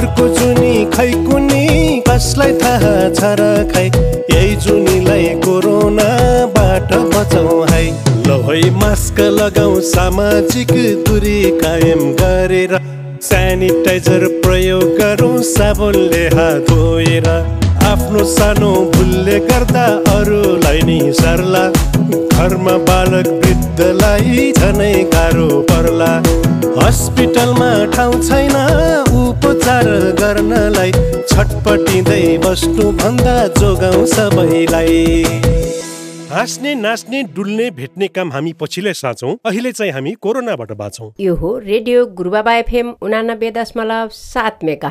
खै कुनी कसलाई थाहा छ र खै? यही जुनीलाई कोरोनाबाट बचाउ है। ल है मास्क लगाऊ सामाजिक दूरी कायम गरेर सेनिटाइजर प्रयोग गरौँ साबुनले हात धोएर। आफ्नो सानो भुलले गर्दा अरूलाई नि सर्ला। घरमा बालक वृद्धलाई झनै गाह्रो पर्ला। हस्पिटलमा ठाउँ छैन उपचार गर्नलाई छटपटिँदै बस्नुभन्दा जोगाउँ सबैलाई। हाँस्ने नाच्ने डुल्ने भेट्ने काम हामी पछिल्लै साँचौँ। अहिले चाहिँ हामी कोरोनाबाट बाँचौँ। यो हो रेडियो गुरुबाबा एफएम उनानब्बे दशमलव सात मेगा